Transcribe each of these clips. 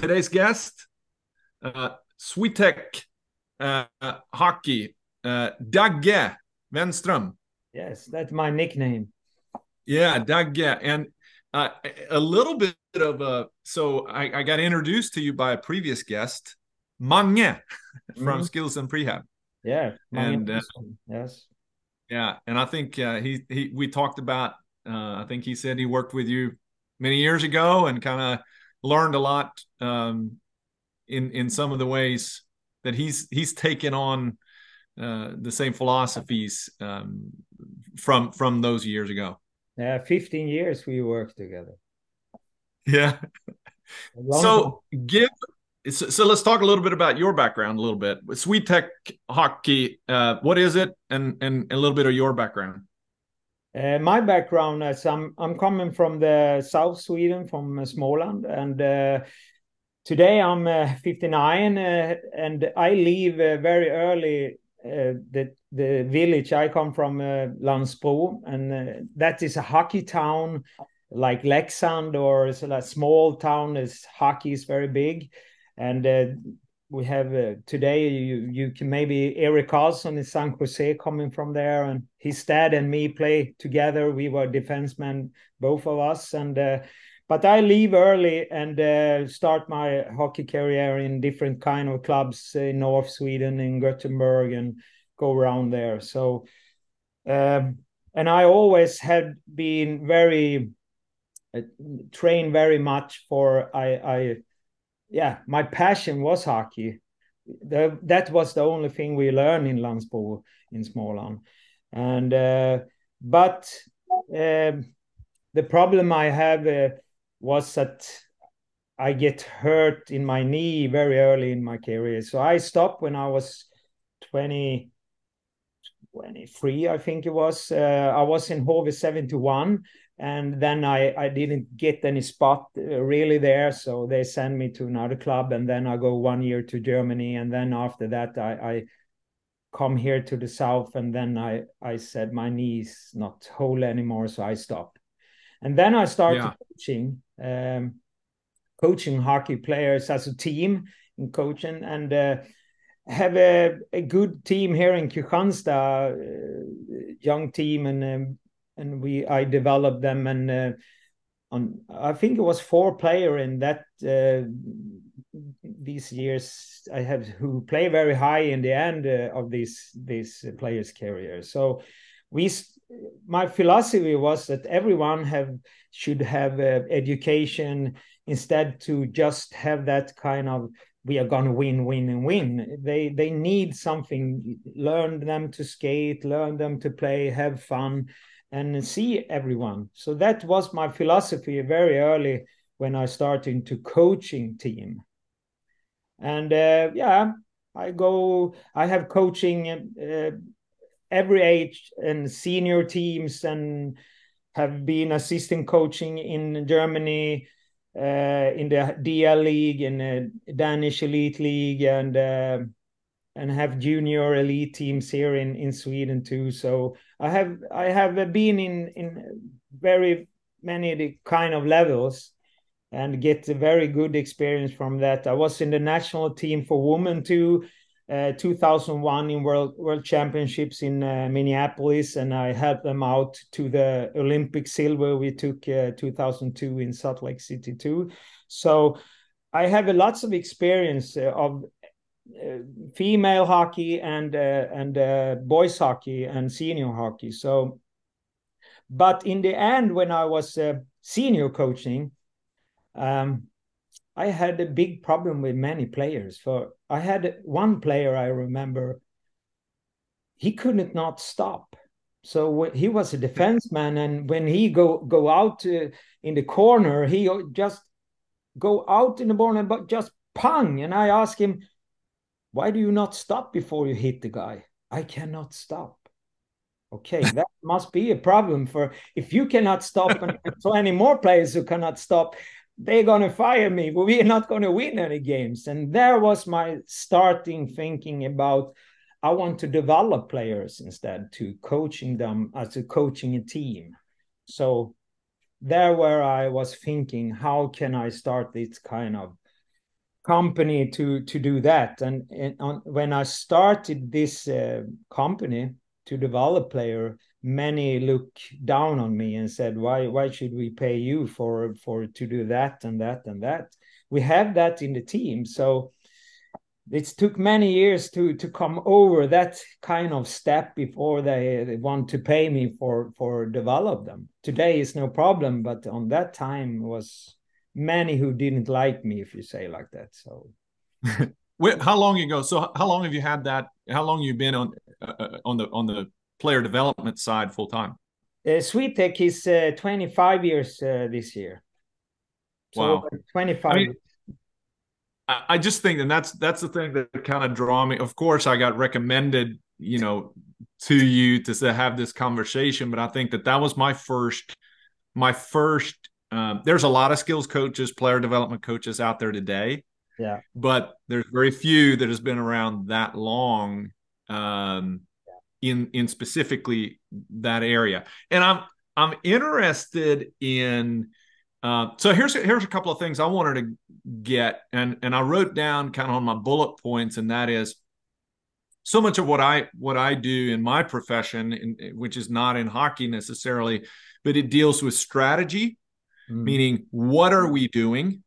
today's guest, uh, Swetec uh, Hockey, uh, Dagge Wenström. Yes, that's my nickname. Yeah, Dagge. And uh, a little bit of a, so I, I, got introduced to you by a previous guest, Mange from mm-hmm. Skills and Prehab. Yeah. And uh, yes. Yeah. And I think uh, he, he, we talked about, uh, I think he said he worked with you many years ago and kind of learned a lot um, in in some of the ways that he's he's taken on uh, the same philosophies um, from from those years ago. Yeah, fifteen years we worked together. Yeah. So give so, so, let's talk a little bit about your background a little bit. Swetec hockey, uh, what is it, and and a little bit of your background. Uh, my background is I'm I'm coming from the South Sweden, from uh, Småland, and uh, today I'm uh, 59, uh, and I leave uh, very early the the village I come from, uh, Landsbro, and that is a hockey town like Leksand or it's a small town. Is hockey is very big, and we have uh, today you you can maybe Erik Karlsson in San Jose coming from there and his dad and me play together. We were defensemen both of us and uh, but I leave early and uh, start my hockey career in different kind of clubs in North Sweden in Gothenburg and go around there. So um, and I always had been very uh, trained very much for I I yeah, my passion was hockey. The, that was the only thing we learned in Landsbro in Småland. And uh, but uh, the problem I have uh, was that I get hurt in my knee very early in my career. So I stopped when I was 20, 23, I think it was. Uh, I was in HV 71 and then I, I didn't get any spot uh, really there. So they sent me to another club and then i go one year to germany. And then after that i, I come here to the south and then i i said my knees not whole anymore so i stopped. And then i started yeah. coaching um, coaching hockey players as a team in coaching. And uh, have a, a good team here in Kristianstad, uh, young team, and um, and we I developed them and uh, on I think it was four player in that uh, these years. I have who play very high in the end uh, of these these players' career. So we my philosophy was that everyone have should have uh, education instead to just have that kind of we are going to win win and win. They they need something. Learn them to skate learn them to play have fun and see everyone. So that was my philosophy very early when I started to coaching team. And uh, yeah, I go. I have coaching uh, every age and senior teams, and have been assistant coaching in Germany, uh, in the DL League, in the Danish Elite League, and uh, and have junior elite teams here in in Sweden too. So I have I have been in in very many kind of levels and get a very good experience from that. I was in the national team for women too. Uh, 2001 in world world championships in uh, Minneapolis, and I helped them out to the Olympic silver we took uh, 2002 in Salt Lake City too. So I have a lots of experience uh, of female hockey and uh, and uh, boys hockey and senior hockey. So, but in the end, when I was senior coaching, um, I had a big problem with many players. For I had one player I remember, he couldn't not stop. So he was a defenseman, and when he go go out in the corner, he just go out in the corner, but just pung. And I asked him, why do you not stop before you hit the guy? I cannot stop. Okay, that must be a problem for if you cannot stop and so any more players who cannot stop, they're gonna fire me. We're not gonna win any games. And there was my starting thinking about I want to develop players instead to coaching them uh, as a coaching a team. So there where I was thinking, how can I start this kind of company to to do that. And, and on, when I started this uh, company to develop player, many look down on me and said, "Why why should we pay you for for to do that and that and that?" We have that in the team, so it took many years to to come over that kind of step before they, they want to pay me for for develop them today is no problem but on that time was many who didn't like me if you say like that so how long ago so how long have you had that how long you been on uh, uh, on the on the player development side full time uh, Swetec is uh, 25 years uh, this year so wow 25 I mean, I just think, and that's that's the thing that kind of draw me. Of course, I got recommended, you know, to you to have this conversation, but I think that that was my first, my first. Um, there's a lot of skills coaches, player development coaches out there today. Yeah, but there's very few that has been around that long, um, yeah. in in specifically that area. And I'm I'm interested in uh, so here's here's a couple of things I wanted to get, and and I wrote down kind of on my bullet points, and that is so much of what I what I do in my profession, in, which is not in hockey necessarily, but it deals with strategy, mm. meaning what are we doing,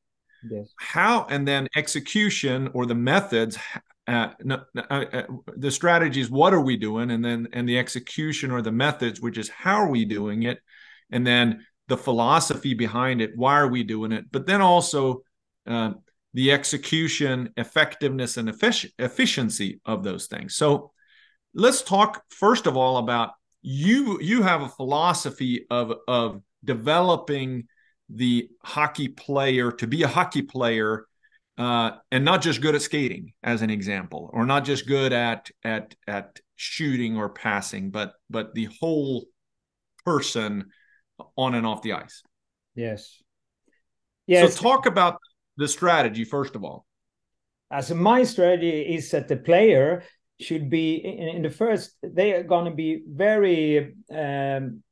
yes. how, and then execution or the methods. Uh, no, uh, uh, the strategies, what are we doing, and then and the execution or the methods, which is how are we doing it, and then the philosophy behind it. Why are we doing it? But then also uh, the execution, effectiveness, and effic- efficiency of those things. So let's talk first of all about you. You have a philosophy of of developing the hockey player to be a hockey player uh, and not just good at skating as an example or not just good at at at shooting or passing but but the whole person on and off the ice. Yes. Yes. So talk about the strategy first of all. As my strategy is that the player should be in, in the first. They are going to be very. Um,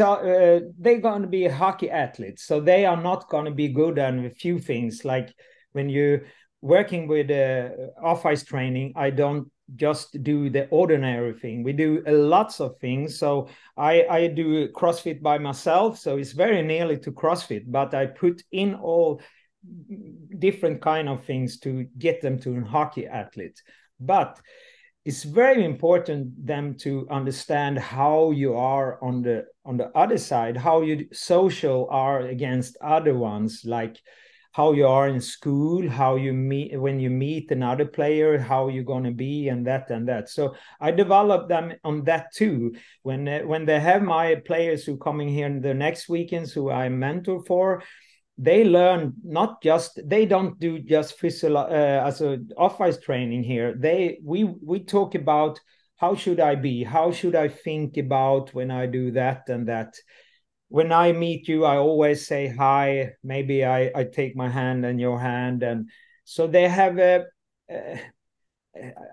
uh, they're going to be hockey athletes, so they are not going to be good on a few things. Like when you're working with uh, off ice training, I don't just do the ordinary thing. We do lots of things. So I, I do CrossFit by myself. So it's very nearly to CrossFit, but I put in all different kind of things to get them to a hockey athlete. But it's very important them to understand how you are on the on the other side, how you social are against other ones like how you are in school, how you meet when you meet another player, how you're going to be, and that and that. So I develop them on that too. When when they have my players who coming here in the next weekends, who I mentor for, they learn not just they don't do just physical uh, as a off ice training here. They we we talk about how should I be, how should I think about when I do that and that when I meet you, I always say hi. Maybe I, I take my hand and your hand, and so they have a. a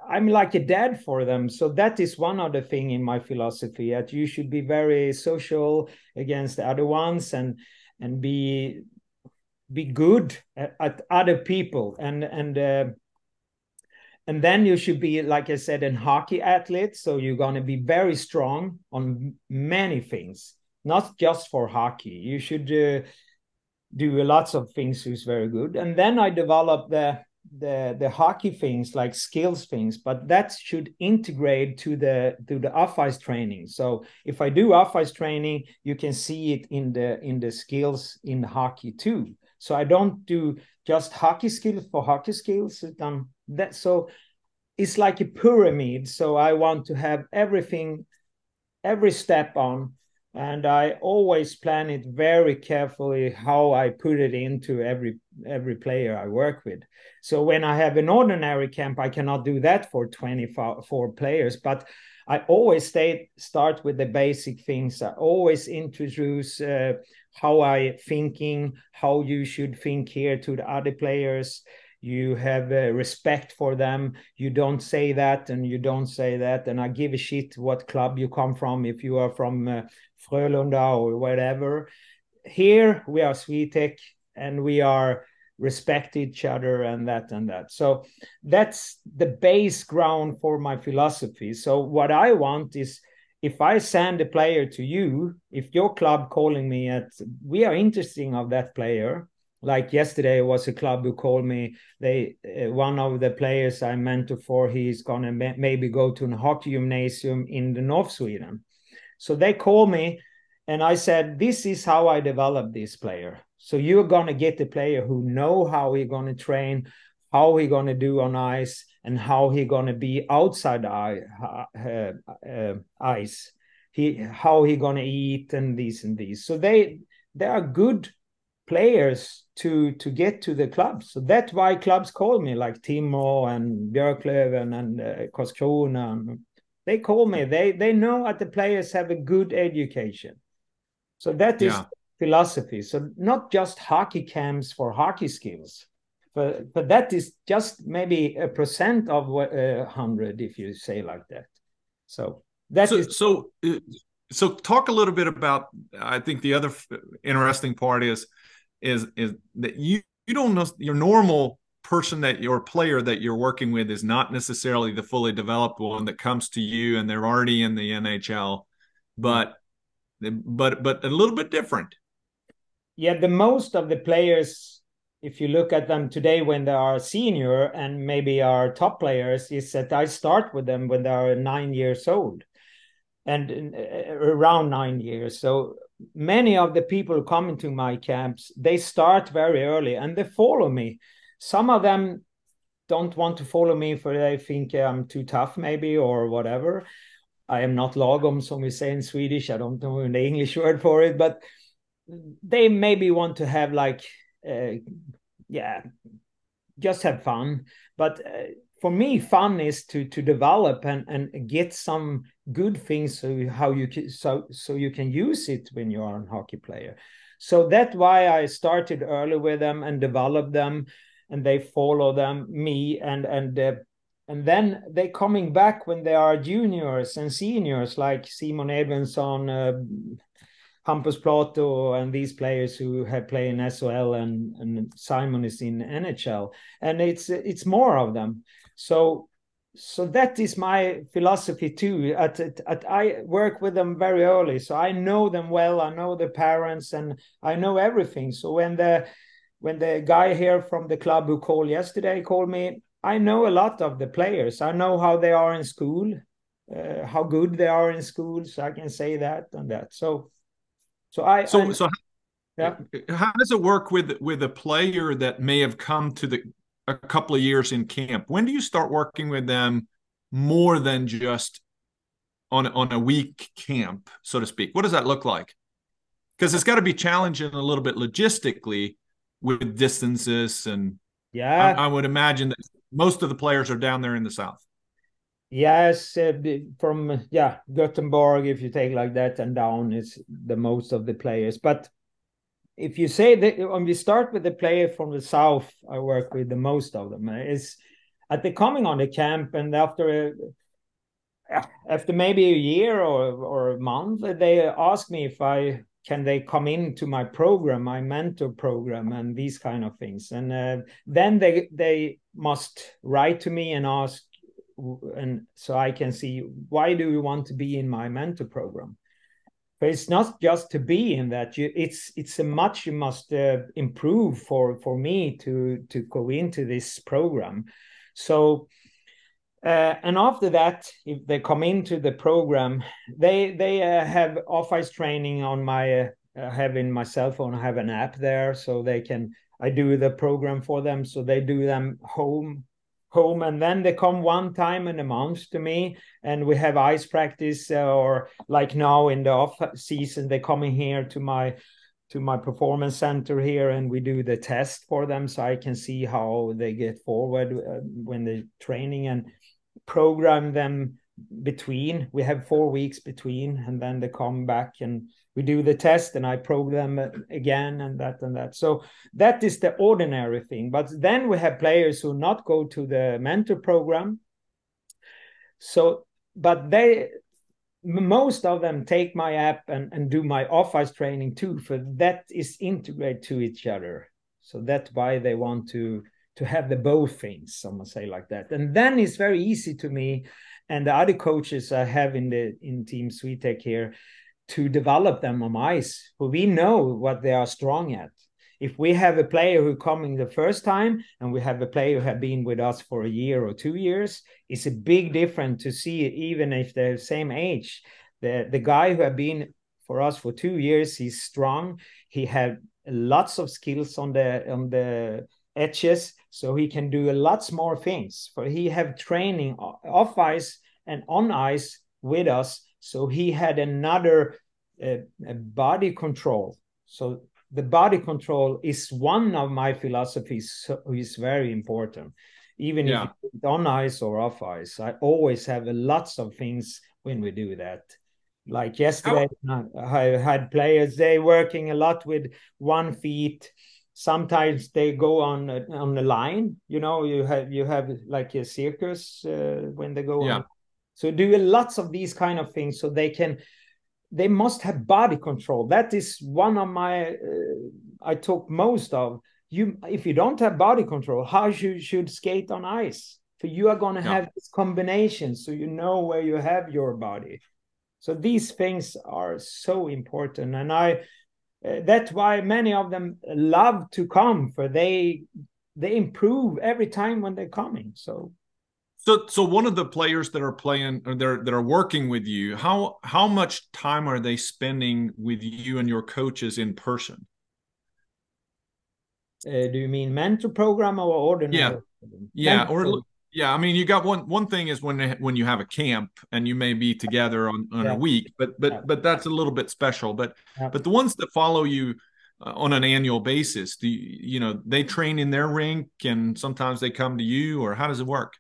I'm like a dad for them, so that is one other thing in my philosophy that you should be very social against the other ones and and be be good at, at other people and and uh, and then you should be like i said an hockey athlete so you're going to be very strong on many things not just for hockey. You should uh, do lots of things who's very good. And then I developed the the the hockey things like skills things, but that should integrate to the to the ice training. So if I do ice training, you can see it in the in the skills in hockey too. So I don't do just hockey skills for hockey skills. Um, that so it's like a pyramid. So I want to have everything, every step on and I always plan it very carefully how I put it into every every player I work with. So when I have an ordinary camp, I cannot do that for 24 players, but I always stay start with the basic things. I always introduce uh, how I thinking, how you should think here to the other players. You have uh, respect for them. You don't say that and you don't say that. And I give a shit what club you come from. If you are from uh, Frölunda or whatever. Here we are Swetec and we are respect each other and that and that so that's the base ground for my philosophy so what i want is if i send a player to you if your club calling me at we are interesting of that player. Like yesterday was a club who called me. They uh, one of the players i mentor for he's gonna ma- maybe go to a hockey gymnasium in the north sweden. So they call me and i said this is how i develop this player. So you're gonna get a player who know how he gonna train how he gonna do on ice and how he gonna be outside eye, uh, uh, ice he how he gonna eat and these and these so they they are good players to to get to the clubs. So that's why clubs call me, like Timrå and Björklöven and uh, Karlskrona. They call me. They they know that the players have a good education. So that is yeah. philosophy. So not just hockey camps for hockey skills, but but that is just maybe a percent of a uh, hundred, if you say like that. So that so, is so. Uh, so talk a little bit about i think the other interesting part is is is that you you don't know your normal person that your player that you're working with is not necessarily the fully developed one that comes to you and they're already in the NHL, but but but a little bit different. Yeah, the most of the players, if you look at them today when they are senior and maybe are top players, is that I start with them when they are nine years old and uh, around nine years. So many of the people coming to my camps they start very early and they follow me. Some of them don't want to follow me for they think i'm too tough maybe or whatever. I am not lagom so we say in swedish. I don't know the english word for it but they maybe want to have like uh, yeah just have fun. But uh, for me fun is to to develop and and get some good things so how you can so so you can use it when you are a hockey player. So that's why i started early with them and developed them and they follow them me and and uh, and then they coming back when they are juniors and seniors like simon edvinsson uh, Hampus Plato and these players who have played in SHL and, and Simon is in NHL and it's it's more of them. So so that is my philosophy too. At, at, at, i work with them very early so i know them well. I know the parents and i know everything. So when the when the guy here from the club who called yesterday called me i know a lot of the players. I know how they are in school uh, how good they are in school so i can say that and that. So so i so I, so yeah. how does it work with with a player that may have come to the a couple of years in camp? When do you start working with them more than just on on a week camp so to speak? What does that look like? Because it's got to be challenging a little bit logistically with distances and yeah. I, I, would imagine that most of the players are down there in the south yes uh, from yeah gothenburg if you take like that and down is the most of the players. But if you say that when we start with the player from the south, I work with the most of them. Is at the coming on the camp, and after a, after maybe a year or or a month, they ask me if I can they come into my program, my mentor program, and these kind of things, and uh, then they they must write to me and ask, and so I can see why do you want to be in my mentor program? But it's not just to be in that you it's it's a much you must uh, improve for for me to to go into this program. So uh, and after that if they come into the program they they uh, have off ice training on my uh, my cell phone I have an app there so they can i do the program for them so they do them home home and then they come one time in a month to me and we have ice practice uh, or like now in the off season they come in here to my to my performance center here and we do the test for them so i can see how they get forward uh, when they're training and program them between. We have four weeks between and then they come back and we do the test and I program again and that and that. So that is the ordinary thing. But then we have players who not go to the mentor program. So, but they, most of them take my app and, and do my off ice training too, for that is integrated to each other. So that's why they want to to have the both things, someone say like that. And then it's very easy to me and the other coaches I have in the in Team Swetec here to develop them on ice. For we know what they are strong at. If we have a player who coming the first time and we have a player who have been with us for a year or two years, it's a big difference to see even if they're the same age. The the guy who have been for us for two years, he's strong. He had lots of skills on the on the edges so he can do lots more things for he have training off ice and on ice with us so he had another uh, body control. So the body control is one of my philosophies so is very important. Even yeah. if on ice or off ice i always have lots of things when we do that. Like yesterday i had players they working a lot with one feet. Sometimes they go on on the line you know you have you have like a circus uh, when they go yeah. on so do lots of these kind of things so they can they must have body control. That is one of my uh, i talk most of. You if you don't have body control how you should skate on ice? For you are going to yeah. have this combination so you know where you have your body. So these things are so important and i uh, that's why many of them love to come for they they improve every time when they're coming. So so so one of the players that are playing or they're that are working with you how how much time are they spending with you and your coaches in person uh, do you mean mentor program or ordinary yeah yeah or yeah, I mean, you got one one thing is when when you have a camp and you may be together on, on yeah. a week, but but yeah. but that's a little bit special. But yeah. but the ones that follow you uh, on an annual basis, do you, you know they train in their rink and sometimes they come to you, or how does it work?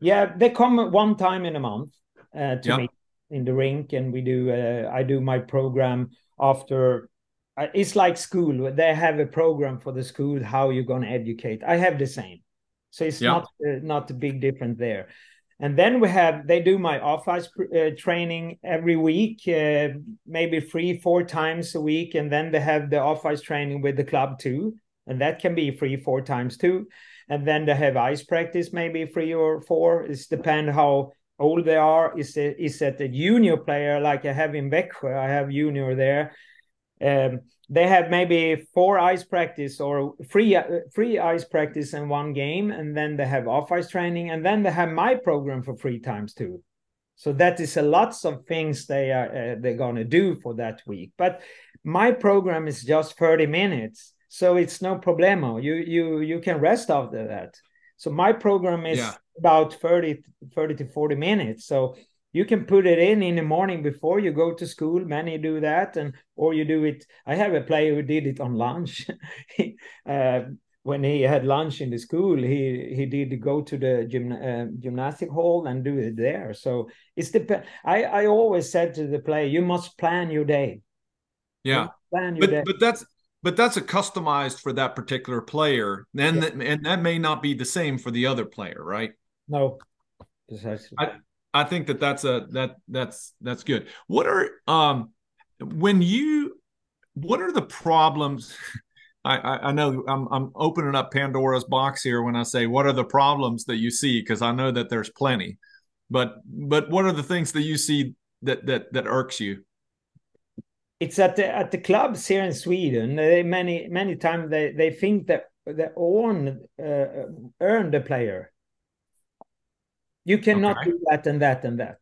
Yeah, they come one time in a month uh, to me in the rink, and we do. Uh, I do my program after. Uh, it's like school. They have a program for the school how you're going to educate. I have the same so it's yeah. not uh, not a big difference there. And then we have they do my off ice uh, training every week, uh, maybe three four times a week, and then they have the off ice training with the club too, and that can be three four times too. And then they have ice practice maybe three or four. It's depend how old they are. Is it is it a junior player like I have in Växjö? I have junior there. Um, they have maybe four ice practice or free free ice practice in one game and then they have off ice training and then they have my program for three times too so that is a lots of things they are uh, they're to do for that week but my program is just 30 minutes so it's no problema you you you can rest after that. So my program is yeah. about 30 30 to 40 minutes. So you can put it in in the morning before you go to school many do that and or you do it. I have a player who did it on lunch. Uh, when he had lunch in the school he he did go to the gym, uh, gymnastic hall and do it there. So it's the i i always said to the player you must plan your day. Yeah. Plan your but day. but that's but that's a customized for that particular player and yeah. that, and that may not be the same for the other player right no precisely. I, I think that that's a that that's that's good. What are um when you what are the problems? I, I, I know I'm I'm opening up Pandora's box here when I say what are the problems that you see because I know that there's plenty, but but what are the things that you see that that that irks you? It's at the at the clubs here in Sweden. They, many many times they they think that they own uh, earn the player you cannot okay. do that and that and that.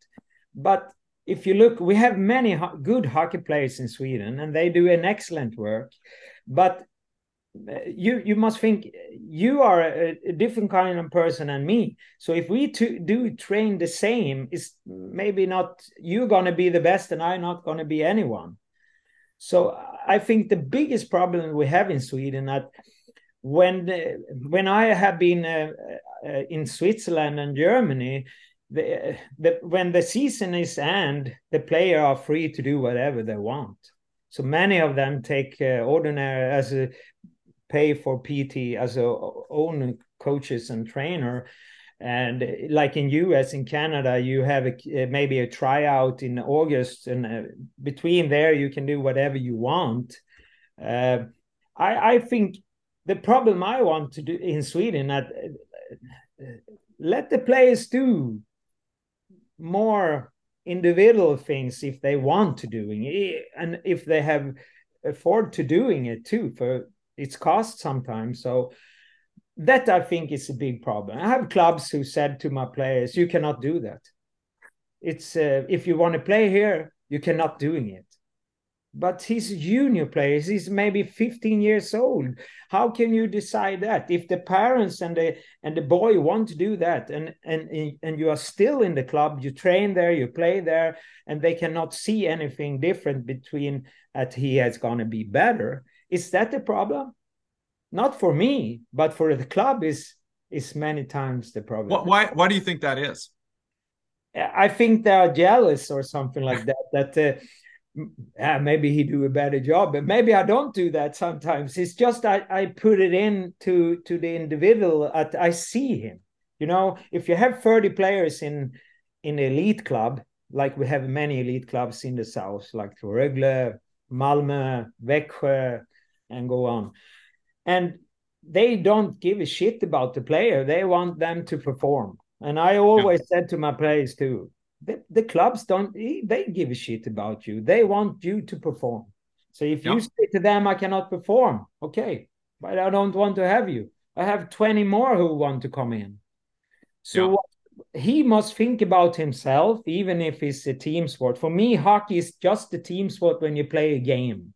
But if you look, we have many ho good hockey players in Sweden, and they do an excellent work. But uh, you you must think you are a, a different kind of person than me. So if we do train the same, is maybe not you're gonna be the best, and I'm not gonna be anyone. So I think the biggest problem we have in Sweden that when when I have been uh, uh, in Switzerland and Germany, the, the, when the season is end, the player are free to do whatever they want. So many of them take uh, ordinary as a pay for PT as a own coaches and trainer. And like in US, in Canada, you have a, maybe a tryout in August, and uh, between there you can do whatever you want. Uh, I, I think the problem I want to do in Sweden that uh, let the players do more individual things if they want to doing it and if they have afford to doing it too for its cost sometimes so that i think is a big problem. I have clubs who said to my players you cannot do that. It's uh, if you want to play here you cannot doing it. But he's a junior player. He's maybe 15 years old. How can you decide that? If the parents and the and the boy want to do that and and and you are still in the club you train there you play there and they cannot see anything different between that he has going to be better is that the problem not for me but for the club is is many times the problem why why do you think that is i think they are jealous or something like that that uh, yeah, maybe he do a better job, but maybe I don't do that sometimes. It's just I, I put it in to to the individual. At, I see him. You know, if you have 30 players in in elite club, like we have many elite clubs in the south, like Rögle, Malmö, Växjö, and go on. And they don't give a shit about the player. They want them to perform. And I always yeah. said to my players too, the, the clubs don't they give a shit about you. They want you to perform. So if you say to them i cannot perform okay but i don't want to have you. I have 20 more who want to come in. So he must think about himself even if it's a team sport. For me hockey is just a team sport when you play a game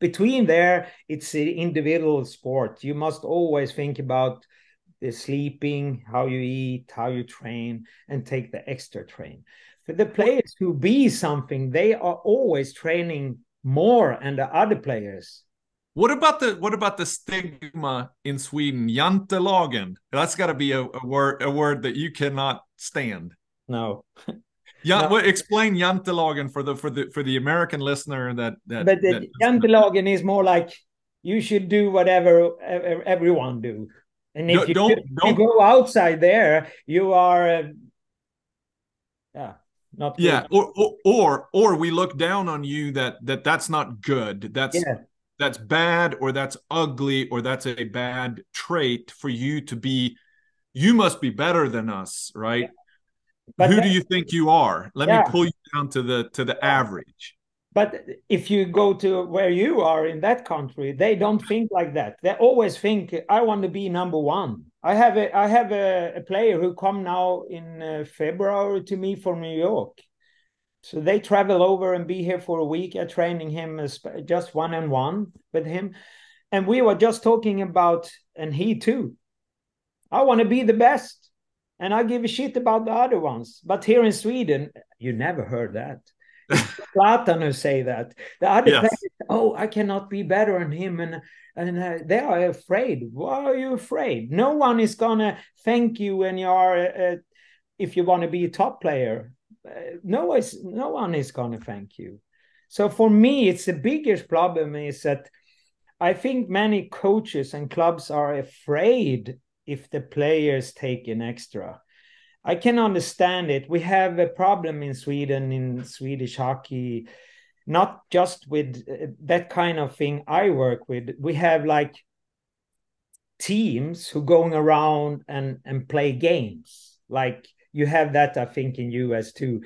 between there it's an individual sport you must always think about the sleeping, how you eat, how you train, and take the extra train. For the players who be something, they are always training more and the other players. What about the what about the stigma in Sweden? Jantelagen. That's got to be a, a, word a word that you cannot stand. No. Yeah, no. well, explain Jantelagen for the for the for the American listener that that. But the that, Jantelagen is more like you should do whatever everyone do. And if you, don't, don't, you go outside there, you are, uh, yeah, not. Good. Yeah, or, or, or or we look down on you that that that's not good. That's yeah. that's bad, or that's ugly, or that's a bad trait for you to be. You must be better than us, right? Yeah. But Who that, do you think you are? Let yeah. me pull you down to the to the average. But if you go to where you are in that country, they don't think like that. They always think, "I want to be number one." I have a I have a, a player who come now in uh, February to me from New York. So they travel over and be here for a week. I'm training him as just one on one with him, and we were just talking about, and he too. I want to be the best, and I give a shit about the other ones. But here in Sweden, you never heard that. Zlatan who say that. The other yes. oh, I cannot be better than him, and and uh, they are afraid. Why are you afraid? No one is gonna thank you when you are uh, if you want to be a top player. Uh, no is no one is gonna thank you. So for me, it's the biggest problem is that I think many coaches and clubs are afraid if the players take an extra I can understand it. We have a problem in Sweden in Swedish hockey, not just with uh, that kind of thing I work with. We have like teams who going around and and play games. Like you have that, I think, in US too.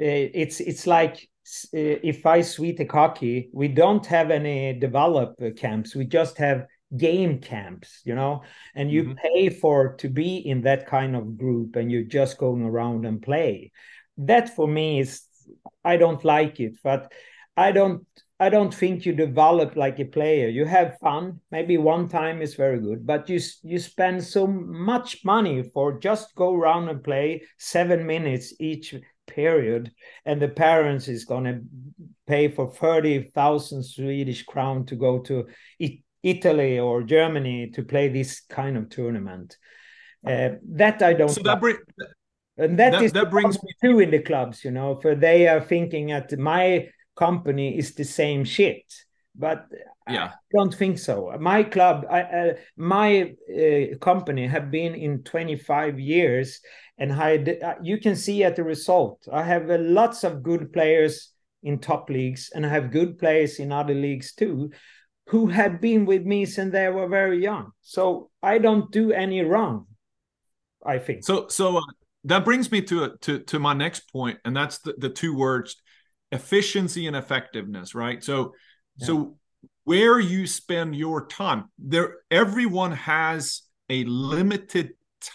Uh, it's it's like uh, if I sweet Swedish hockey, we don't have any develop camps. We just have game camps you know? And you mm-hmm. pay for to be in that kind of group and you're just going around and play. That for me is i don't like it but i don't i don't think you develop like a player. You have fun. Maybe one time is very good but you you spend so much money for just go around and play 7 minutes each period and the parents is going to pay for 30,000 Swedish crown to go to Italy or Germany to play this kind of tournament. Uh, that I don't. So that, bring, and that, that is that brings me too in the clubs, you know, for they are thinking that my company is the same shit, but yeah. I don't think so. My club, I, uh, my uh, company have been in 25 years, and I, uh, you can see at the result. I have uh, lots of good players in top leagues, and I have good players in other leagues too who had been with me since they were very young. So I don't do any wrong. I think so. So uh, that brings me to to to my next point, and that's the, the two words: efficiency and effectiveness. Right. So yeah. so where you spend your time, there everyone has a limited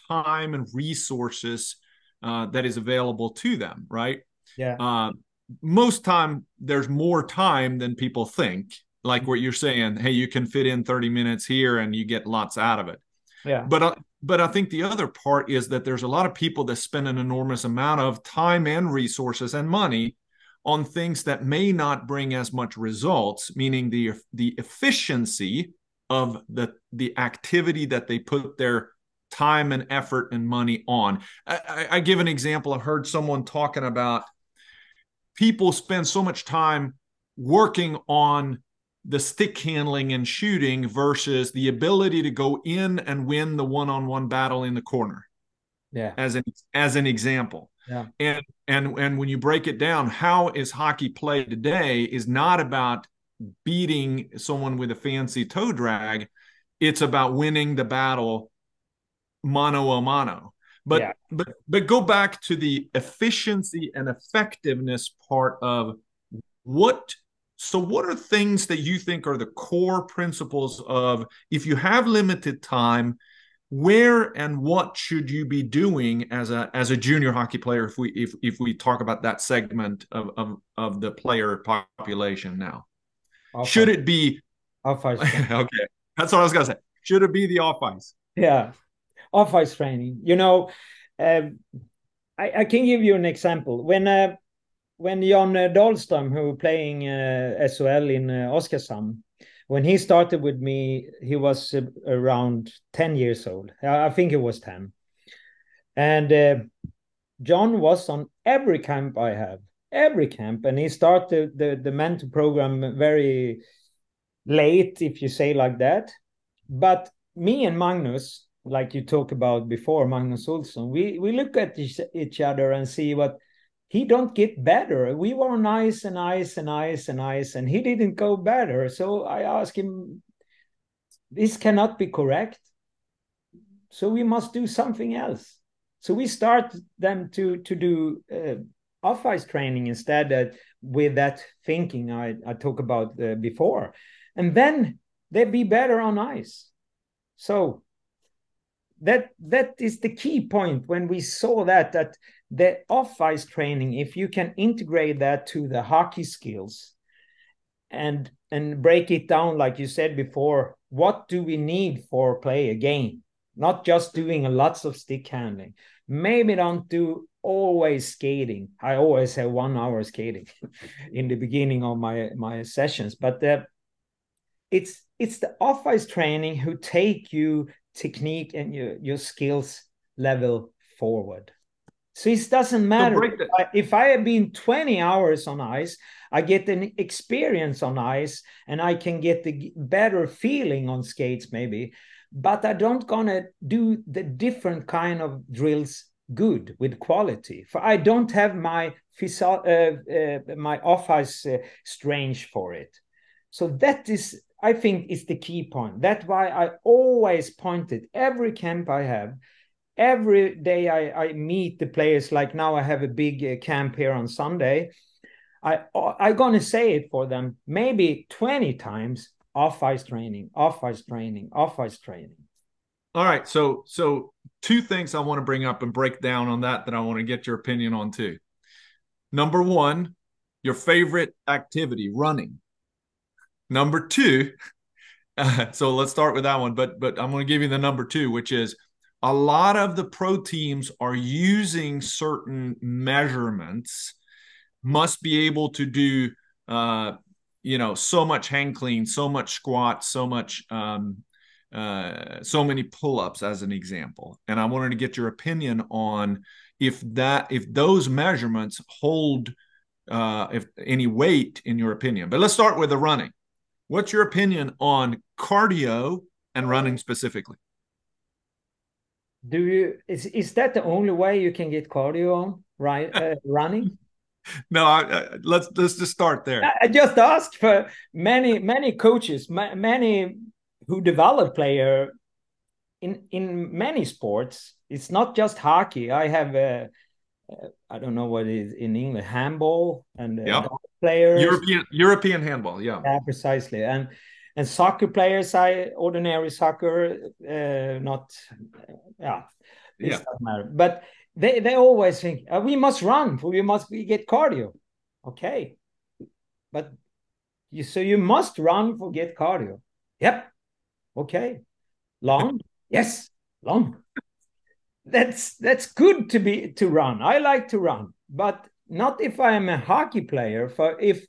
time and resources uh, that is available to them. Right. Yeah. Uh, most time there's more time than people think. Like what you're saying, hey, you can fit in 30 minutes here and you get lots out of it. Yeah. But uh, but I think the other part is that there's a lot of people that spend an enormous amount of time and resources and money on things that may not bring as much results, meaning the the efficiency of the the activity that they put their time and effort and money on. I, I, I give an example. I heard someone talking about people spend so much time working on the stick handling and shooting versus the ability to go in and win the one-on-one battle in the corner. Yeah. As an as an example. Yeah. And and and when you break it down, how is hockey played today is not about beating someone with a fancy toe drag. It's about winning the battle mano a mano. But yeah. but but go back to the efficiency and effectiveness part of what so, what are things that you think are the core principles of if you have limited time, where and what should you be doing as a as a junior hockey player if we if if we talk about that segment of of, of the player population now? Off should ice. it be off ice? okay, that's what I was gonna say. Should it be the off ice? Yeah, off ice training. You know, uh, I, I can give you an example. When uh, when Jan Dahlström, who playing uh, SHL in uh, Oskarshamn, when he started with me, he was uh, around 10 years old. I think he was 10. And uh, John was on every camp I have, every camp. And he started the, the mentor program very late, if you say like that. But me and Magnus, like you talked about before, Magnus Olsson, we, we look at each, each other and see what he don't get better. We were on ice and ice and ice and ice, and he didn't go better. So I asked him, this cannot be correct. So we must do something else. So we start them to to do uh, off ice training instead with that thinking I I talked about uh, before, and then they be better on ice. So that that is the key point when we saw that that the off ice training if you can integrate that to the hockey skills and and break it down like you said before what do we need for play a game? Not just doing lots of stick handling. Maybe don't do always skating. I always have one hour skating in the beginning of my my sessions but the, it's it's the off ice training who take you technique and your, your skills level forward. So it doesn't matter if I, if I have been 20 hours on ice, I get an experience on ice and I can get the better feeling on skates maybe, but I don't gonna do the different kind of drills good with quality. For I don't have my uh, uh, my off ice uh, strange for it. So that is I think is the key point. That's why I always pointed every camp I have, every day I, I meet the players. Like now, I have a big uh, camp here on Sunday. I I gonna say it for them maybe twenty times. Off ice training, off ice training, off ice training. All right, so so two things I want to bring up and break down on that that I want to get your opinion on too. Number one, your favorite activity, running. Number two, uh, so let's start with that one. But but I'm going to give you the number two, which is a lot of the pro teams are using certain measurements. Must be able to do, uh, you know, so much hang clean, so much squat, so much, um, uh, so many pull ups, as an example. And I wanted to get your opinion on if that if those measurements hold uh, if any weight in your opinion. But let's start with the running. What's your opinion on cardio and running specifically? Do you is is that the only way you can get cardio on right uh, running? no, I, I, let's let's just start there. I just asked for many many coaches, many who develop player in in many sports. It's not just hockey. I have a, I don't know what is in English handball and yeah. Players European European handball. Yeah, yeah, precisely. And and soccer players, I ordinary soccer, uh, not yeah, it yeah. doesn't matter. But they they always think oh, we must run, we must we get cardio. Okay, but you so you must run for get cardio. Yep. Okay. Long? yes, long. That's that's good to be to run. I like to run, but not if I am a hockey player. For if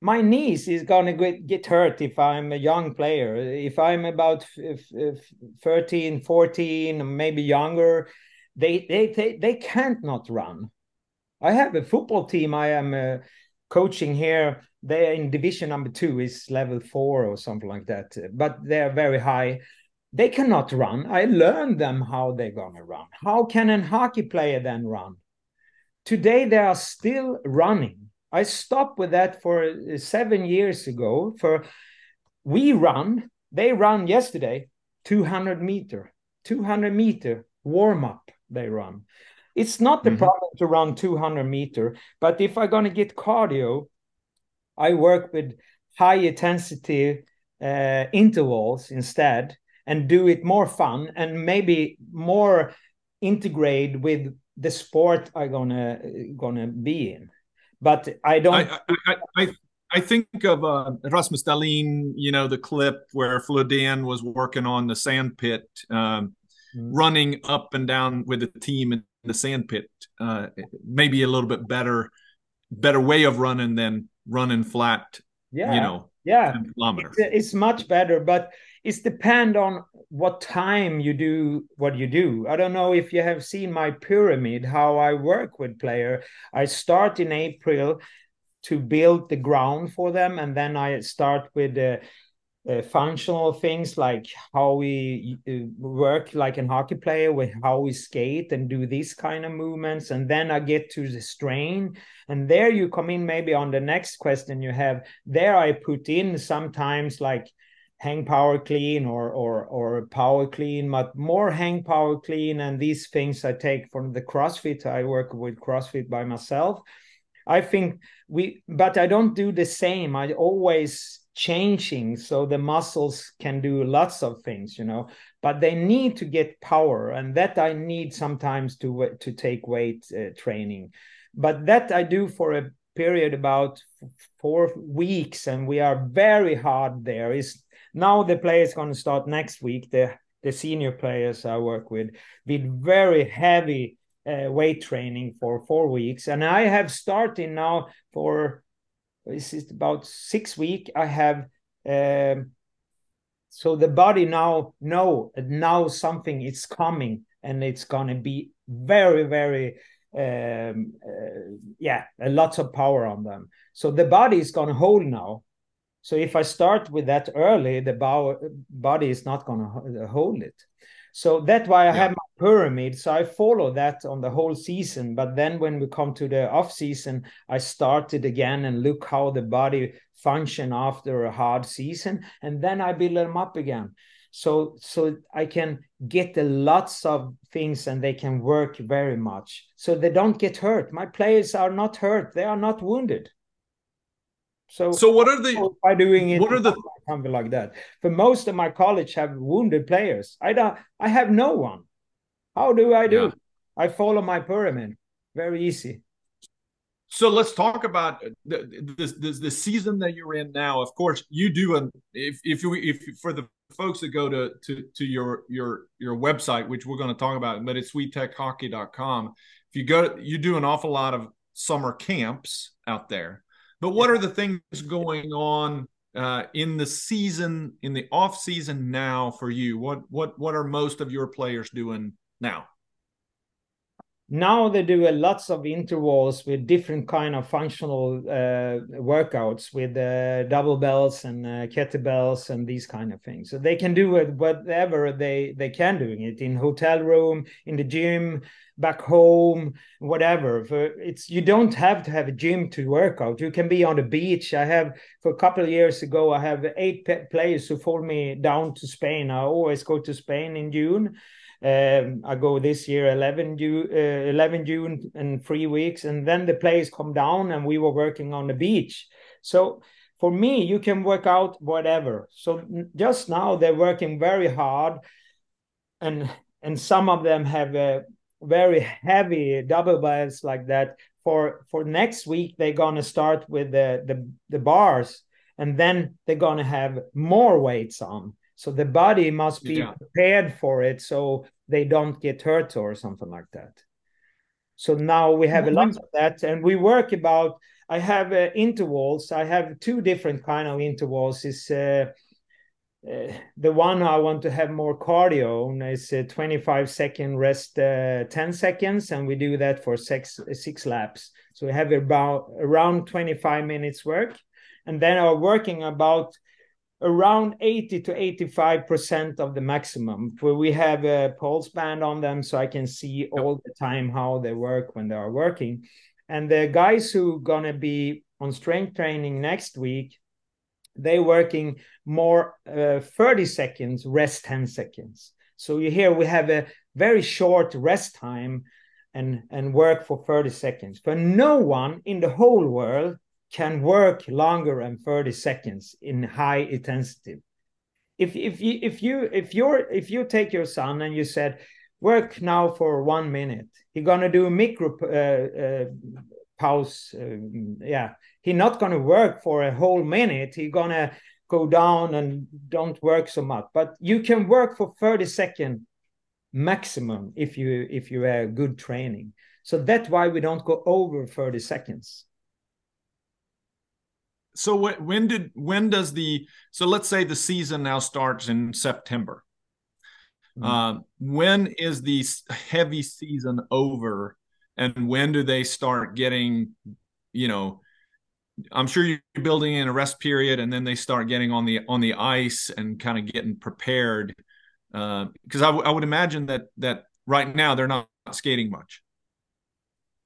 my knees is gonna get, get hurt if I'm a young player. If I'm about if, if 13, 14, maybe younger, they, they they they can't not run. I have a football team I am uh, coaching here. They're in division number two, is level four or something like that, but they're very high. They cannot run. I learned them how they're gonna run. How can a hockey player then run? Today they are still running. I stopped with that for uh, seven years ago. For we run, they run yesterday, 200 meter, 200 meter warm up they run. It's not the mm-hmm. problem to run 200 meter, but if I'm going to get cardio, I work with high intensity uh, intervals instead and do it more fun and maybe more integrate with the sport I'm gonna gonna be in. But I don't. I I, I, I think of uh, Rasmus Dahlin, you know, the clip where Flodin was working on the sand pit. Um, mm. running up and down with the team in the sand pit. Uh, maybe a little bit better, better way of running than running flat. Yeah, you know, yeah, it's, it's much better, but it's depend on what time you do what you do. I don't know if you have seen my pyramid, how I work with player. I start in April to build the ground for them, and then I start with the uh, functional things like how we uh, work like a hockey player with how we skate and do these kind of movements and then i get to the strain and there you come in maybe on the next question you have there i put in sometimes like hang power clean or or or power clean but more hang power clean. And these things i take from the crossfit. I work with crossfit by myself. I think we but i don't do the same. I always changing so the muscles can do lots of things you know but they need to get power. And that i need sometimes to to take weight uh, training. But that i do for a period about four weeks. And we are very hard there. Is now the players going to start next week. The the senior players i work with with very heavy uh, weight training for four weeks. And i have started now for this is about six week i have um, so the body now know now something is coming and it's going to be very very um, uh, yeah lots of power on them. So the body is going to hold now so if i start with that early the body is not going to hold it so that's why I yeah. have my pyramid. So I follow that on the whole season. But then when we come to the off season, I start it again and look how the body function after a hard season, and then I build them up again. So so I can get the lots of things and they can work very much. So they don't get hurt. My players are not hurt. They are not wounded. So, so what are the by doing it? What are the something like that? For most of my college have wounded players. I don't. I have no one. How do I do? Yeah. I follow my pyramid. Very easy. So let's talk about the, the, the, the season that you're in now. Of course, you do an if if you if for the folks that go to to to your your your website, which we're going to talk about, but it's swetechockey.com. If you go, you do an awful lot of summer camps out there. But what are the things going on uh, in the season, in the off season now for you? What what what are most of your players doing now? Now they do a lots of intervals with different kind of functional uh, workouts with uh, double bells and uh, kettlebells and these kind of things. So they can do it whatever they they can doing it in hotel room in the gym back home whatever. For it's you don't have to have a gym to work out. You can be on the beach. I have for a couple of years ago i have eight players who follow me down to spain. I always go to spain in june um, I go this year 11 June, uh, 11 June in three weeks, and then the players come down, and we were working on the beach. So for me, you can work out whatever. So just now they're working very hard, and and some of them have a very heavy double bells like that. For for next week, they're gonna start with the the, the bars, and then they're gonna have more weights on so the body must be yeah. prepared for it so they don't get hurt or something like that. So now we have a lot of that, and we work about. I have uh, intervals. I have two different kind of intervals. Is uh, uh, the one I want to have more cardio is a 25 second rest, uh, 10 seconds, and we do that for six six laps. So we have about around 25 minutes work, and then are working about around 80 to 85% of the maximum where we have a pulse band on them so I can see all the time how they work when they are working. And the guys who are gonna be on strength training next week, they working more uh, 30 seconds, rest 10 seconds. So you hear we have a very short rest time and, and work for 30 seconds. But no one in the whole world can work longer than 30 seconds in high intensity. If if you if you if you're if you take your son and you said work now for one minute, he's gonna do a micro uh, uh, pause. Uh, yeah, he's not gonna work for a whole minute. He's gonna go down and don't work so much. But you can work for 30 seconds maximum if you if you have good training. So that's why we don't go over 30 seconds so when did when does the so let's say the season now starts in September. Mm-hmm. Uh, when is the heavy season over, and when do they start getting, you know, I'm sure you're building in a rest period, and then they start getting on the on the ice and kind of getting prepared. Because uh, I, w- I would imagine that that right now they're not skating much.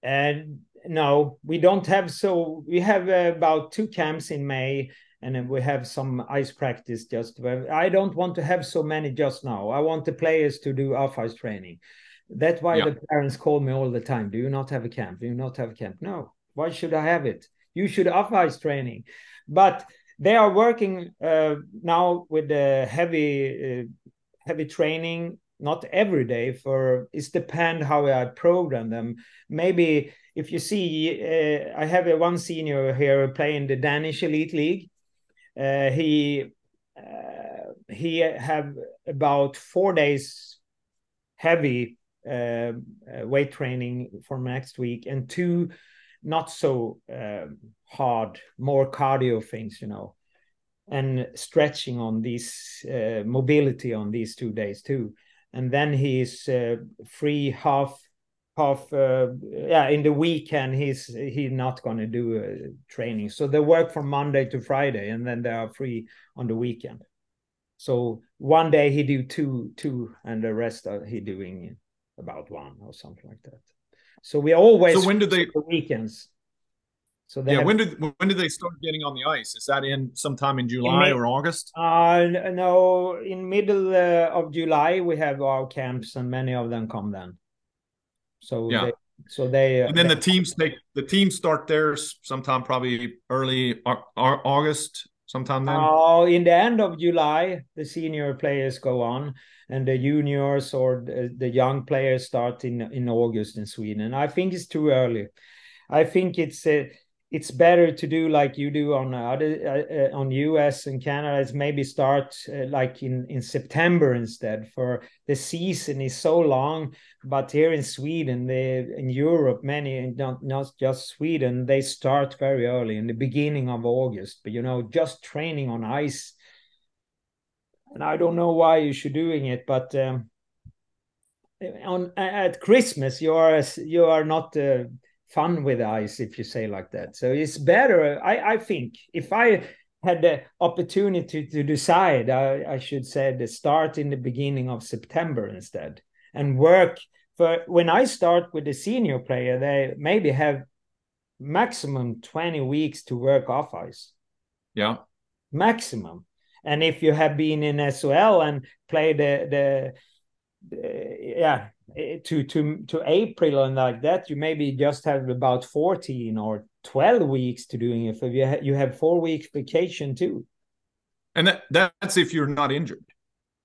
And no, we don't have. So we have about two camps in May, and then we have some ice practice. Just I don't want to have so many just now. I want the players to do off ice training. That's why yeah. the parents call me all the time. Do you not have a camp? Do you not have a camp? No. Why should I have it? You should off ice training, but they are working uh, now with the heavy, uh, heavy training. Not every day. For it's depend how I program them. Maybe if you see, uh, I have a one senior here playing the Danish Elite League. Uh, he uh, he have about four days heavy uh, uh, weight training for next week and two not so um, hard, more cardio things, you know, and stretching on these mobility on these two days too. And then he's free half half uh, yeah in the weekend he's he's not going to do uh, training. So they work from monday to friday and then they are free on the weekend. So one day he do two two and the rest are he doing about one or something like that. So we always so when do they the weekends. So yeah have, when did when did they start getting on the ice? Is that in sometime in july in or august? Uh no in middle uh, of july we have our camps and many of them come then so yeah. They, so they and then they, the teams take the teams start theirs sometime probably early August sometime then. Oh, in the end of July, the senior players go on, and the juniors or the, the young players start in in August in Sweden. I think it's too early. I think it's uh, it's better to do like you do on other uh, uh on US and Canada. It's maybe start uh, like in in September instead. For the season is so long, but here in Sweden, they in Europe, many not not just Sweden, they start very early in the beginning of August. But you know, just training on ice, and I don't know why you should doing it, but. Um, on at Christmas you are you are not uh, fun with ice if you say like that. So it's better. I I think if I had the opportunity to decide, I, I should say the start in the beginning of September instead and work for when I start with the senior player, they maybe have maximum 20 weeks to work off ice. Yeah. Maximum. And if you have been in sol and played the the yeah to to to april and like that you maybe just have about 14 or 12 weeks to doing it. If you, ha- you have four weeks vacation too. And that that's if you're not injured.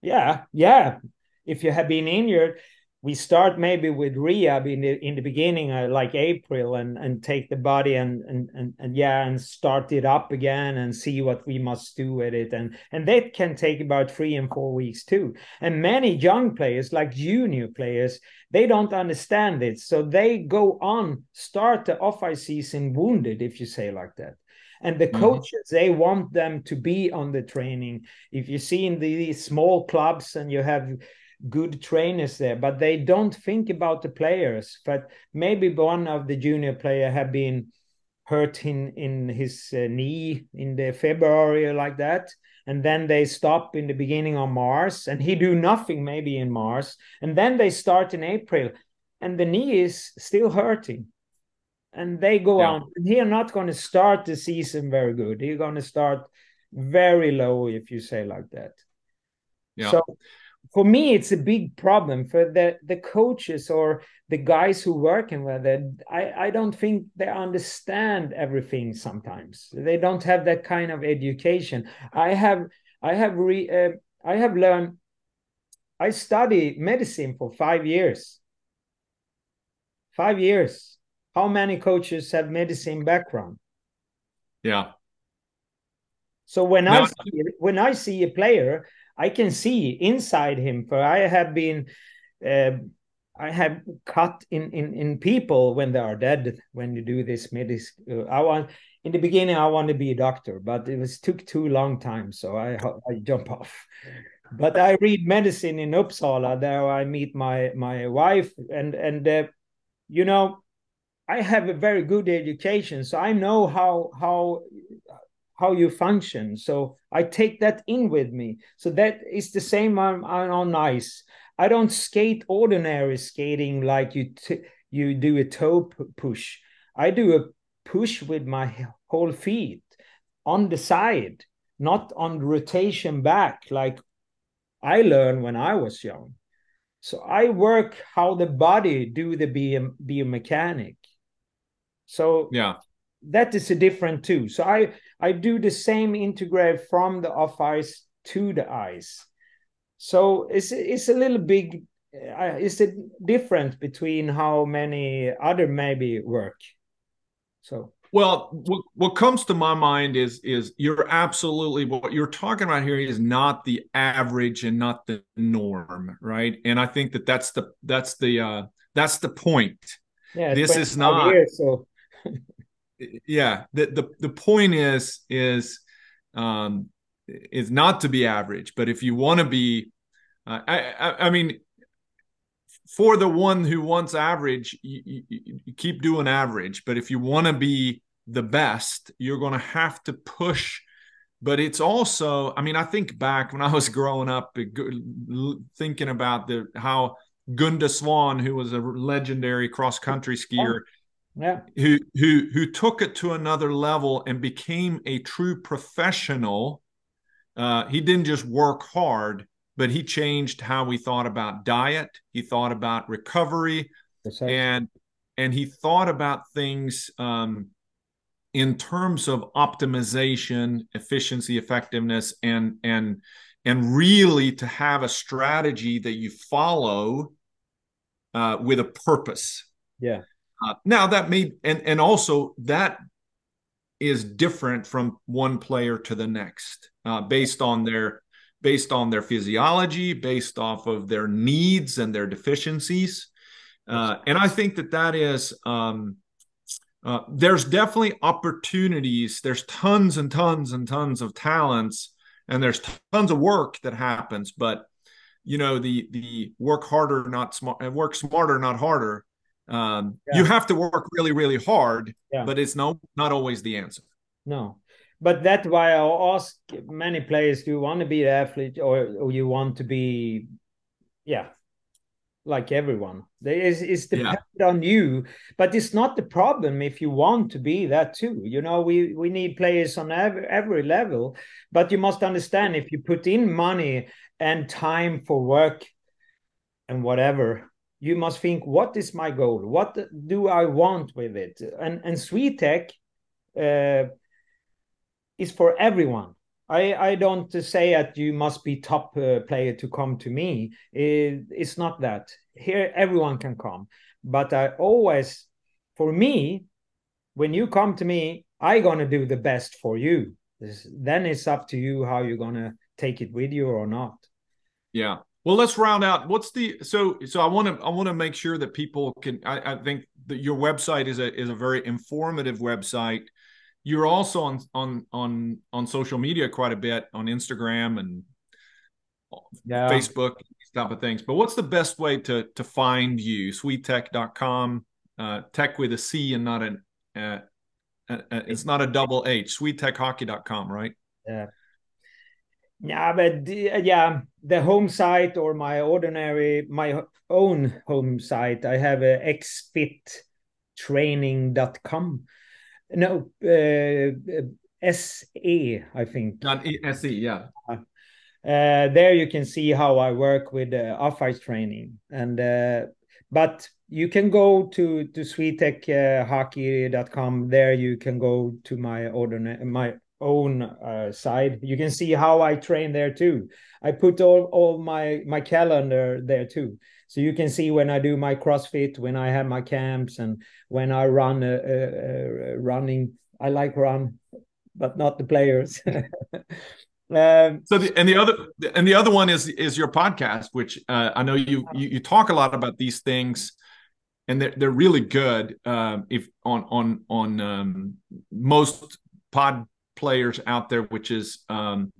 Yeah yeah. If you have been injured we start maybe with rehab in the in the beginning uh, like april and and take the body and, and and and yeah and start it up again and see what we must do with it and and that can take about three and four weeks too and many young players like junior players they don't understand it so they go on start the off ice season wounded if you say like that and the mm-hmm. coaches mm-hmm. they want them to be on the training if you see in these small clubs and you have good trainers there, but they don't think about the players. But maybe one of the junior player have been hurt in in his uh, knee in the February like that, and then they stop in the beginning of Mars, and he do nothing maybe in Mars, and then they start in April, and the knee is still hurting. And they go yeah. on. And he are not going to start the season very good. He's going to start very low, if you say like that. Yeah. So for me it's a big problem. For the the coaches or the guys who working with it i i don't think they understand everything sometimes. They don't have that kind of education. I have i have re uh, i have learned i study medicine for 5 years. 5 years. How many coaches have medicine background? Yeah. So when now, i see, when i see a player I can see inside him. For I have been, uh, I have cut in, in in people when they are dead. When you do this medicine, uh, I want in the beginning I want to be a doctor, but it was took too long time, so I I jump off. But I read medicine in Uppsala. There I meet my my wife, and and uh, you know, I have a very good education, so I know how how how you function. So I take that in with me. So that is the same on, on ice. I don't skate ordinary skating like you you do a toe push. I do a push with my whole feet on the side, not on rotation back like I learned when I was young. So I work how the body do the biomechanic. So yeah, that is a different too. So I I do the same integrate from the off ice to the ice. So it's it's a little big. Uh, it's a difference between how many other maybe work. So well, what, what comes to my mind is is you're absolutely what you're talking about here is not the average and not the norm, right? And I think that that's the that's the uh that's the point. Yeah, this is not. Years, so yeah the, the the point is is um is not to be average but if you want to be uh, I, I, I mean for the one who wants average you, you, you keep doing average but if you want to be the best you're going to have to push but it's also i mean i think back when i was growing up thinking about the how Gunde Svan who was a legendary cross country skier, yeah. who who who took it to another level and became a true professional. Uh, he didn't just work hard, but he changed how we thought about diet. He thought about recovery, and and he thought about things um, in terms of optimization, efficiency, effectiveness, and and and really to have a strategy that you follow uh, with a purpose. Yeah. Uh, now that may and and also that is different from one player to the next uh, based on their based on their physiology, based off of their needs and their deficiencies. Uh, and I think that that is um, uh, there's definitely opportunities. There's tons and tons and tons of talents, and there's tons of work that happens. But you know the the work harder not smart and work smarter not harder um, yeah. you have to work really really hard yeah. but it's no not always the answer no but that's why i ask many players do you want to be an athlete or, or you want to be yeah like everyone it's, it's dependent yeah. on you but it's not the problem if you want to be that too you know we we need players on every, every level but you must understand if you put in money and time for work and whatever you must think what is my goal what do i want with it and and Swetec uh, is for everyone I, I don't say that you must be top uh, player to come to me. It, it's not that. Here, everyone can come. But I always, for me, when you come to me, I gonna do the best for you. Then it's up to you how you're gonna take it with you or not. Yeah. Well, let's round out. What's the so so I want to I want to make sure that people can. I, I think that your website is a is a very informative website you're also on on on on social media quite a bit on Instagram and yeah. Facebook these type of things. But what's the best way to to find you? Swetec.com, uh, tech with a C and not an uh, uh, uh it's not a double H. SwetecHockey.com, right? Yeah. Yeah, but yeah, the home site or my ordinary my own home site, I have a xfittraining.com no, uh, SE, I think. Not SE, yeah. Uh, there you can see how I work with uh, off-ice training, and uh, but you can go to to swetechockey.com. There you can go to my ordinary my own uh, side. You can see how I train there too. I put all all my my calendar there too so you can see when I do my CrossFit, when I have my camps, and when I run a, a, a running. I like run, but not the players. Um, so the and the other and the other one is is your podcast, which uh, I know you, you, you talk a lot about these things, and they're they're really good. Um, if on on on um, most pod players out there, which is um,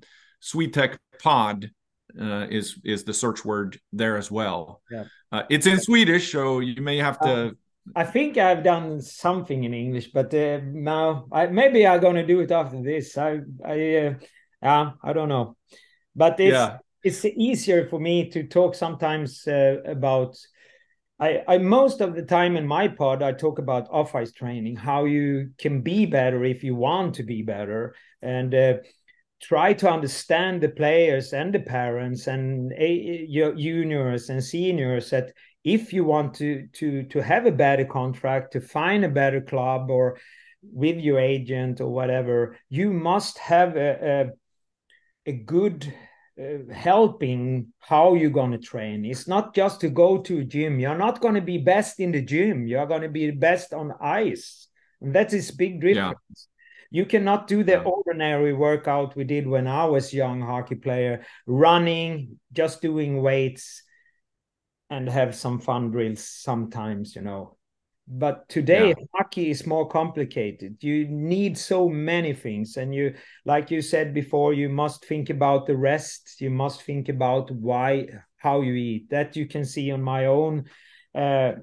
Swetec Pod, uh, is is the search word there as well. Yeah. Uh, it's in Swedish, so you may have to. I think I've done something in English, but uh, now I, maybe I'm gonna do it after this. I I uh, I don't know, but it's yeah. it's easier for me to talk sometimes uh, about. I, I most of the time in my pod I talk about off ice training, how you can be better if you want to be better, and uh, try to understand the players and the parents and your juniors and seniors that if you want to to to have a better contract to find a better club or with your agent or whatever you must have a a, a good uh, helping how you're going to train. It's not just to go to a gym. You're not going to be best in the gym. You're going to be best on ice. And that is big difference. Yeah you cannot do the yeah. ordinary workout we did when I was young hockey player, running, just doing weights, and have some fun drills sometimes, you know. But today yeah. hockey is more complicated. You need so many things, and you, like you said before, you must think about the rest. You must think about why, how you eat. That you can see on my own. Uh,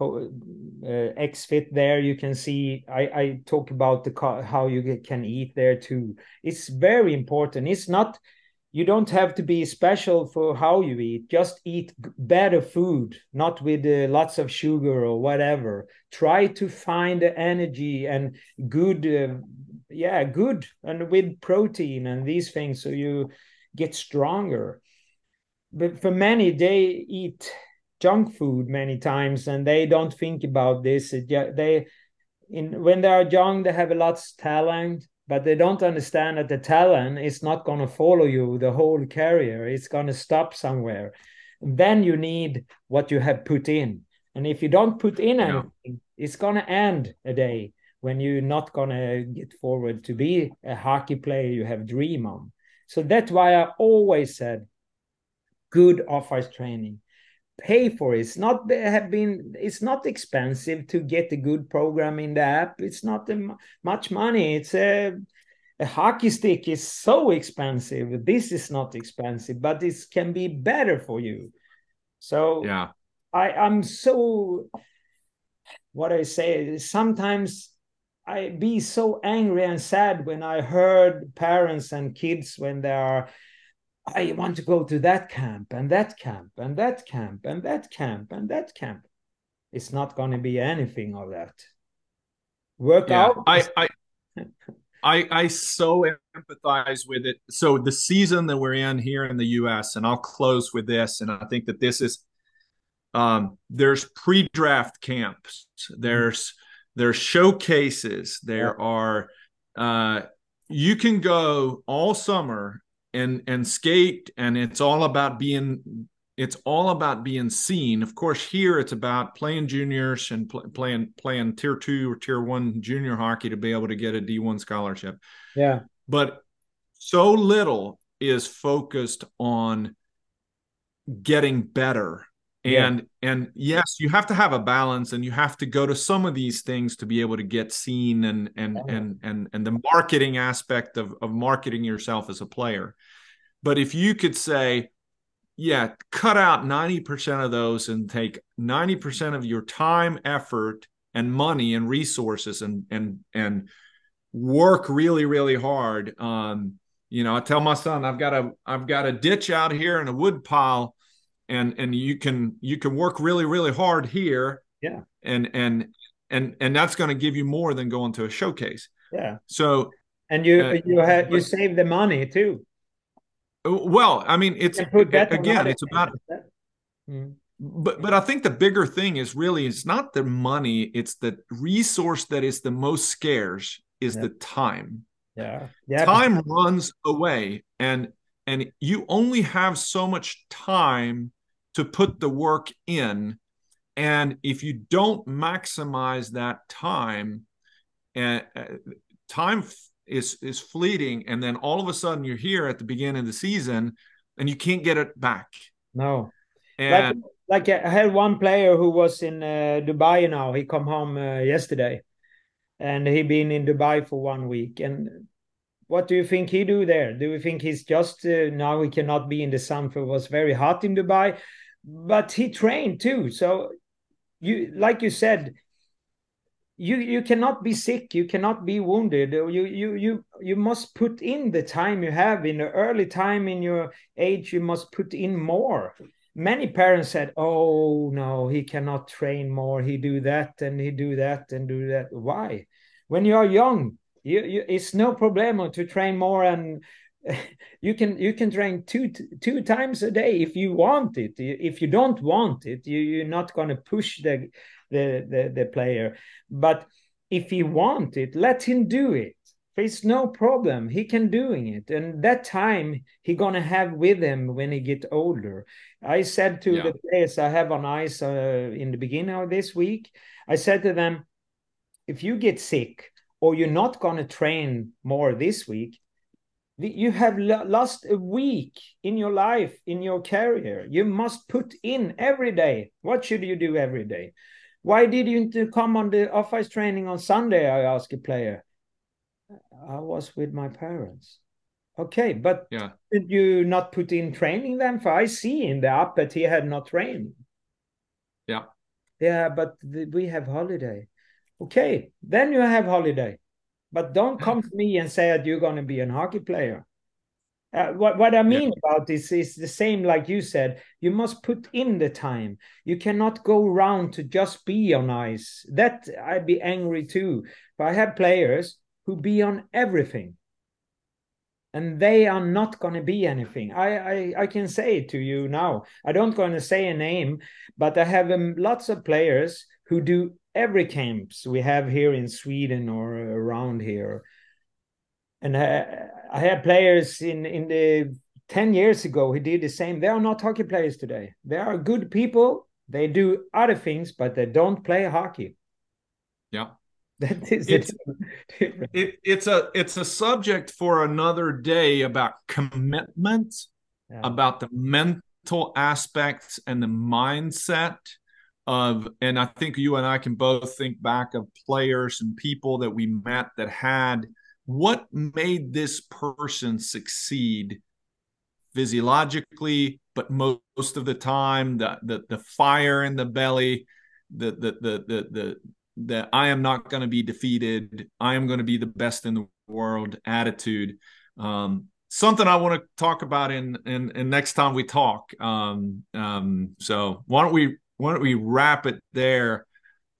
uh, xfit there you can see i i talk about the how you can eat there too it's very important it's not you don't have to be special for how you eat. Just eat better food not with uh, lots of sugar or whatever. Try to find the energy and good uh, yeah good and with protein and these things so you get stronger. But for many they eat junk food many times and they don't think about this. They in when they are young they have a lot of talent but they don't understand that the talent is not going to follow you the whole career. It's going to stop somewhere. Then you need what you have put in. And if you don't put in anything yeah. it's going to end a day when you're not going to get forward to be a hockey player you have dream on. So that's why i always said good off ice training pay for it. It's not have been. It's not expensive to get a good program in the app. It's not much money. It's a a hockey stick is so expensive. This is not expensive, but this can be better for you. So yeah, I I'm so what I say. Sometimes I be so angry and sad when I heard parents and kids when they are. I want to go to that camp and that camp and that camp and that camp and that camp. It's not going to be anything of that. Work yeah, out. I, I I I so empathize with it. So the season that we're in here in the U.S. and I'll close with this, and I think that this is um, there's pre-draft camps, there's there's showcases, there yeah. are uh, you can go all summer and and skate, and it's all about being it's all about being seen. Of course, here it's about playing juniors and pl- playing playing tier two or tier one junior hockey to be able to get a D one scholarship. Yeah, but so little is focused on getting better and yeah. and yes you have to have a balance and you have to go to some of these things to be able to get seen and and oh. and and and the marketing aspect of of marketing yourself as a player but if you could say yeah, cut out 90% of those and take 90% of your time, effort, and money and resources and and and work really, really hard. Um, you know, I tell my son I've got a I've got a ditch out here and a wood pile, and and you can you can work really, really hard here. Yeah. And and and and that's going to give you more than going to a showcase. Yeah. So and you uh, you had you save the money too. Well, I mean, it's again, it's about. Mm. But but I think the bigger thing is really it's not the money; it's the resource that is the most scarce is yeah. the time. Yeah, yeah. Time runs away, and and you only have so much time to put the work in, and if you don't maximize that time, and uh, time is is fleeting and then all of a sudden you're here at the beginning of the season and you can't get it back. No. And like, like i had one player who was in uh, dubai now. He come home uh, yesterday and he been in dubai for one week. And what do you think he do there? Do you think he's just uh, now he cannot be in the sun for it was very hot in dubai but he trained too. So you like you said you you cannot be sick you cannot be wounded. You you you you must put in the time you have. In the early time in your age you must put in more. Many parents said oh no he cannot train more. He do that and he do that and do that. Why? When you are young you, you it's no problem to train more and you can you can train two two times a day if you want it if you don't want it you, you're not going to push the the, the, the player. But if he want it, let him do it. There's no problem. He can doing it, and that time he gonna have with him when he get older. I said to yeah. the players I have on ice uh, in the beginning of this week, I said to them, if you get sick or you're not gonna train more this week, you have lost a week in your life in your career you must put in every day what should you do every day why did you come on the office training on Sunday? I asked a player. I was with my parents. Okay, but yeah. did you not put in training then? For I see in the app that he had not trained. Yeah. Yeah, but we have holiday. Okay, then you have holiday. But don't come to me and say that you're going to be an hockey player. Uh, what what I mean yeah. about this is the same, like you said. You must put in the time. You cannot go around to just be on ice. That I'd be angry too. But I have players who be on everything, and they are not going to be anything. I, I I can say it to you now. I don't going to say a name, but I have um, lots of players who do every camps we have here in Sweden or around here and uh, I had players in in the 10 years ago who did the same. They are not hockey players today. They are good people. They do other things, but they don't play hockey. Yeah. That is it's, it, it's a it's a subject for another day about commitment, yeah. about the mental aspects and the mindset of and I think you and I can both think back of players and people that we met that had what made this person succeed physiologically, but most of the time, the the, the fire in the belly, the the the the the, the I am not going to be defeated. I am going to be the best in the world attitude. Um, something I want to talk about in, in, in next time we talk. Um, um, so why don't we why don't we wrap it there?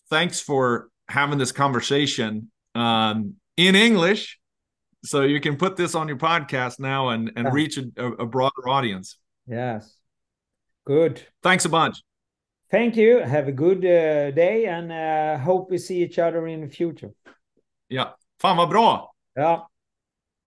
Thanks for having this conversation um, in English, so you can put this on your podcast now and and yeah. reach a, a broader audience. Yes, good. Thanks a bunch. Thank you. Have a good uh, day and uh, hope we see each other in the future. Ja, fan vad bra. Ja.